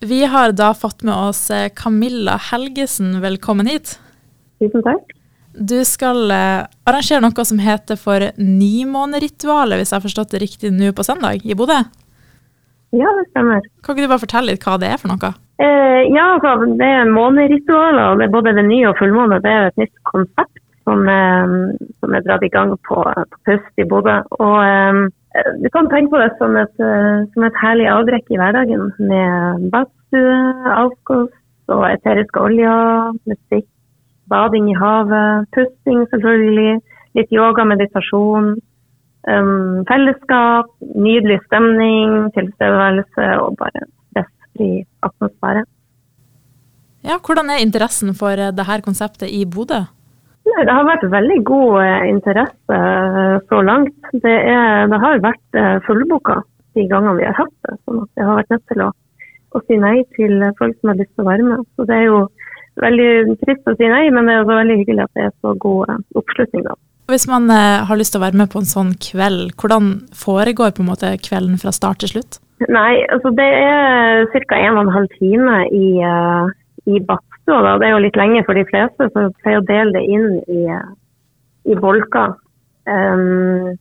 Vi har da fått med oss eh, Camilla Helgesen, velkommen hit. Tusen takk. Du skal eh, arrangere noe som heter for Nymåneritualet, hvis jeg har forstått det riktig nå på søndag, i Bodø? Ja, det stemmer. Kan ikke du bare fortelle litt hva det er for noe? Eh, ja, altså, det er måneritualer. Det er både ved ny- og fullmåne. Det er et nytt konsept som, eh, som er dratt i gang på, på Pust i Bodø. Og eh, du kan tenke på det som et, eh, som et herlig avbrekk i hverdagen med badstue, avkost og eteriske oljer, musikk, bading i havet, pusting selvfølgelig, litt yoga, meditasjon. Um, fellesskap, nydelig stemning, tilstedeværelse og bare stressfri atmosfære. Ja, Hvordan er interessen for eh, dette konseptet i Bodø? Det har vært veldig god eh, interesse eh, så langt. Det, er, det har vært fullbooka de gangene vi har hatt det. sånn at jeg har vært nødt til å, å, si nei til folk som har lyst til å være med. Så Det er jo veldig trist å si nei, men det er også veldig hyggelig at det er så god oppslutning. da. Hvis man har lyst til å være med på en sånn kveld, hvordan foregår på en måte kvelden fra start til slutt? Nei, altså Det er ca. 1 12 time i, i i badstua. Da. Det er jo litt lenge for de fleste, så jeg pleier å dele det inn i, i bolker. Um,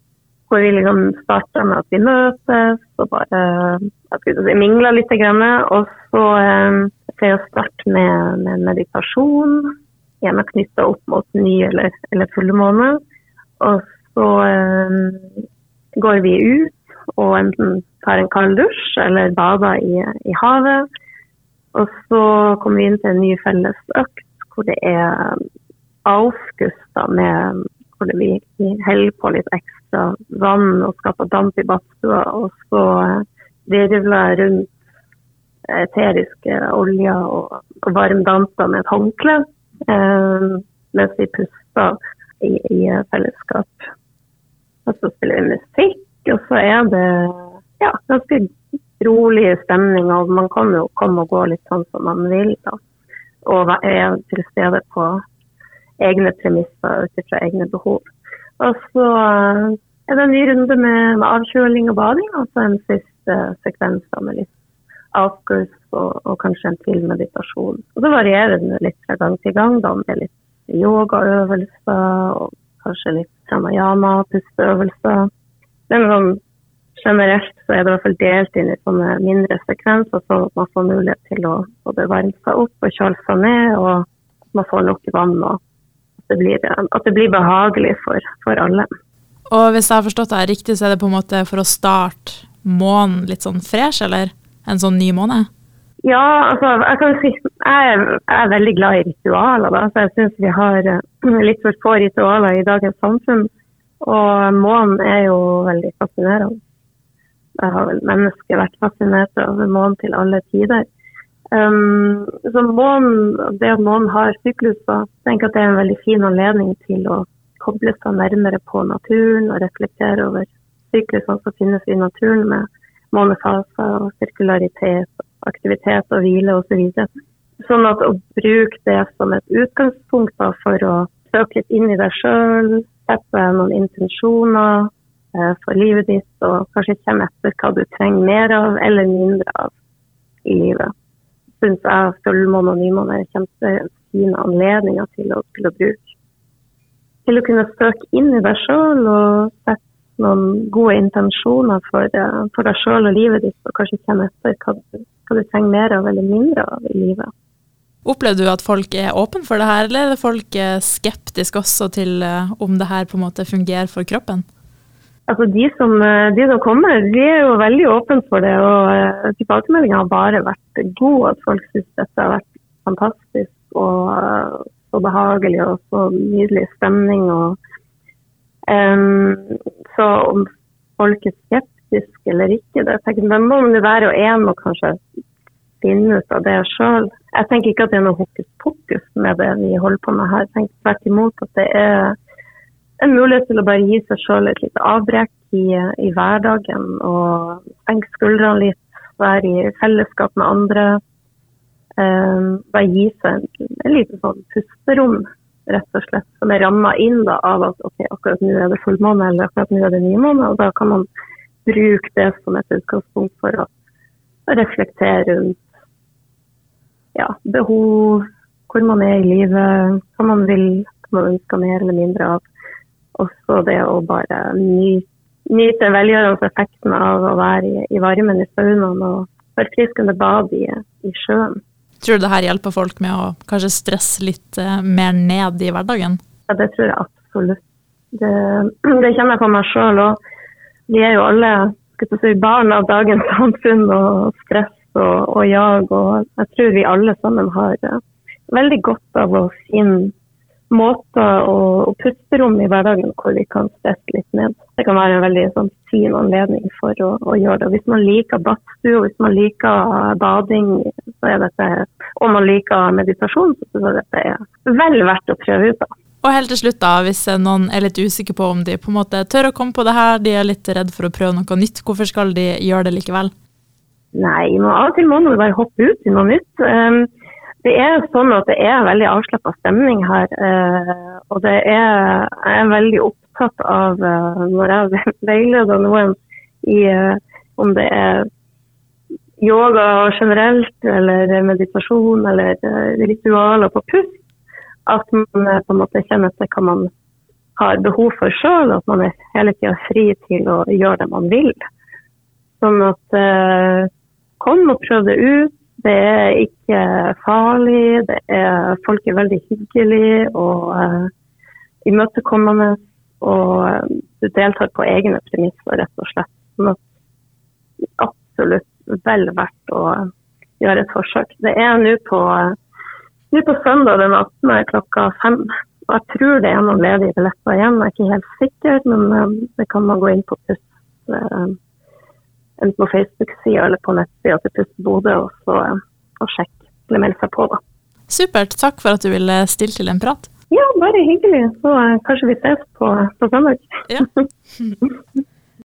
hvor vi liksom starter med at vi møtes og bare vi mingler litt. Og så um, pleier jeg å starte med, med meditasjon, gjerne knytta opp mot ny eller, eller fullmåne. Og så um, går vi ut og enten tar en kald dusj eller bader i, i havet. Og så kommer vi inn til en ny fellesøkt hvor det er avskuss med hvor vi, vi heller på litt ekstra vann og skaper damp i badstua. Og så virvler jeg rundt eteriske oljer og, og varmdamper med et håndkle. Eh, mens vi puster i, i, fellesskap. Og så spiller vi musikk, og så er det ja, ganske rolig stemning, og man kan jo komme og gå litt sånn som man vil. da. Og er til stede på egne premisser ut fra egne behov. Og så eh, er det en ny runde med, med avkjøling og bading, og så en siste sekvens med litt avkurs og, og, kanskje en til meditasjon. Og så varierer det litt fra gang til gang, da med litt yogaøvelser og kanskje litt pranayama, pusteøvelser. Det er sånn generelt så er det i hvert fall delt inn i sånne mindre sekvenser, sånn at man får mulighet til å både varme seg opp og kjøle seg ned, og at man får nok vann. og at det blir, at det blir behagelig for, for, alle. Og hvis jeg har forstått det riktig, så er det på en måte for å starte måneden litt sånn fresh, eller en sånn ny måned? Ja, altså jeg kan si jeg er, jeg er veldig glad i ritualer. Da, så jeg syns vi har eh, litt for få ritualer i dagens samfunn. Og månen er jo veldig fascinerende. Jeg har vel mennesket vært fascinert over månen til alle tider. Um, så månen, Det at månen har sykluser, jeg tenker at det er en veldig fin anledning til å koble seg nærmere på naturen og reflektere over syklusene som finnes i naturen, med månefaser og sirkularitet, aktivitet og hvile osv. Så sånn at å bruke det som et utgangspunkt for å søke litt inn i deg sjøl, sette noen intensjoner, for livet ditt, og kanskje kjenne etter hva du trenger mer av eller mindre av i livet. Syns jeg fullmåne og nymåne er kjempefine anledninger til å, til å bruke. Til å kunne søke inn i deg sjøl og sette noen gode intensjoner for, eh, for deg sjøl og livet ditt, og kanskje kjenne etter hva hva du trenger mer av eller mindre av i livet. Opplever du at folk er åpne for det her, eller er det folk eh, skeptiske også til om det her på en måte fungerer for kroppen? Altså de som, eh, de som, kommer, de er jo veldig åpne for det. og uh, Tilbakemeldingene har bare vært gode. At folk syns dette har vært fantastisk og uh, så behagelig og så nydelig stemning. Og, um, så om folk er skeptiske eller ikke, det, tenker, det må man være. Og én må kanskje finne ut av det sjøl. Jeg tenker ikke at det er noe hokus pokus med det vi holder på med her. Jeg tenker tvert imot at det er en mulighet til å bare gi seg sjøl et lite avbrekk i, i, hverdagen. Og senke skuldrene litt, være i fellesskap med andre. Eh, bare gi seg en, en liten sånn pusterom, rett og slett, som er ramma inn da, av at ok, akkurat nå er det fullmåne eller akkurat nå er det nymåne. Og da kan man bruke det som et utgangspunkt for å reflektere rundt ja, behov, hvor man er i livet, hva man vil, hva man ønsker mer eller mindre av. Også det å bare nyte, nyte velgjørende av å være i, i varmen i saunaen og forfriskende bad i, i sjøen. Tror du det her hjelper folk med å kanskje stresse litt eh, mer ned i hverdagen? Ja, det tror jeg absolutt. Det, det kjenner jeg på meg sjøl òg. Vi er jo alle si, barn av dagens samfunn og stress og, og, jag. Og jeg tror vi alle sammen har uh, veldig godt av å finne måter og, og pusterom i hverdagen hvor vi kan stresse litt ned. Det kan være en veldig sånn, fin anledning for å, å, gjøre det. Hvis man liker badstue, hvis man liker bading, så er dette, og man liker meditasjon, så er dette vel verdt å prøve ut. da. Og helt til slutt, da, hvis noen er litt usikker på om de på en måte tør å komme på det her, de er litt redd for å prøve noe nytt, hvorfor skal de gjøre det likevel? Nei, av og til må man bare hoppe ut i noe nytt. Um, det er sånn at det er veldig avslappa stemning her. Eh, og det er, jeg er veldig opptatt av, eh, når jeg veileder noen i eh, om det er yoga generelt, eller meditasjon, eller ritualer på pust, at man på en måte kjenner til hva man har behov for sjøl, at man er hele tida fri til å gjøre det man vil. Sånn at kom og prøv det ut. Det er ikke farlig. Det er, folk er veldig hyggelige og uh, imøtekommende. Og uh, du deltar på egne premisser, rett og slett. Sånn at absolutt vel verdt å gjøre et forsøk. Det er nå på, uh, på søndag den 18. klokka fem. Og jeg tror det er noen ledige billetter igjen, jeg er ikke helt sikker, men det kan man gå inn på Pust enten på Facebook-sida eller på nettsida til Pust Bodø, og så og sjekke eller melde seg på. da. Supert. Takk for at du ville stille til en prat. Ja, bare hyggelig. Så uh, kanskje vi ses på, på søndag. Ja.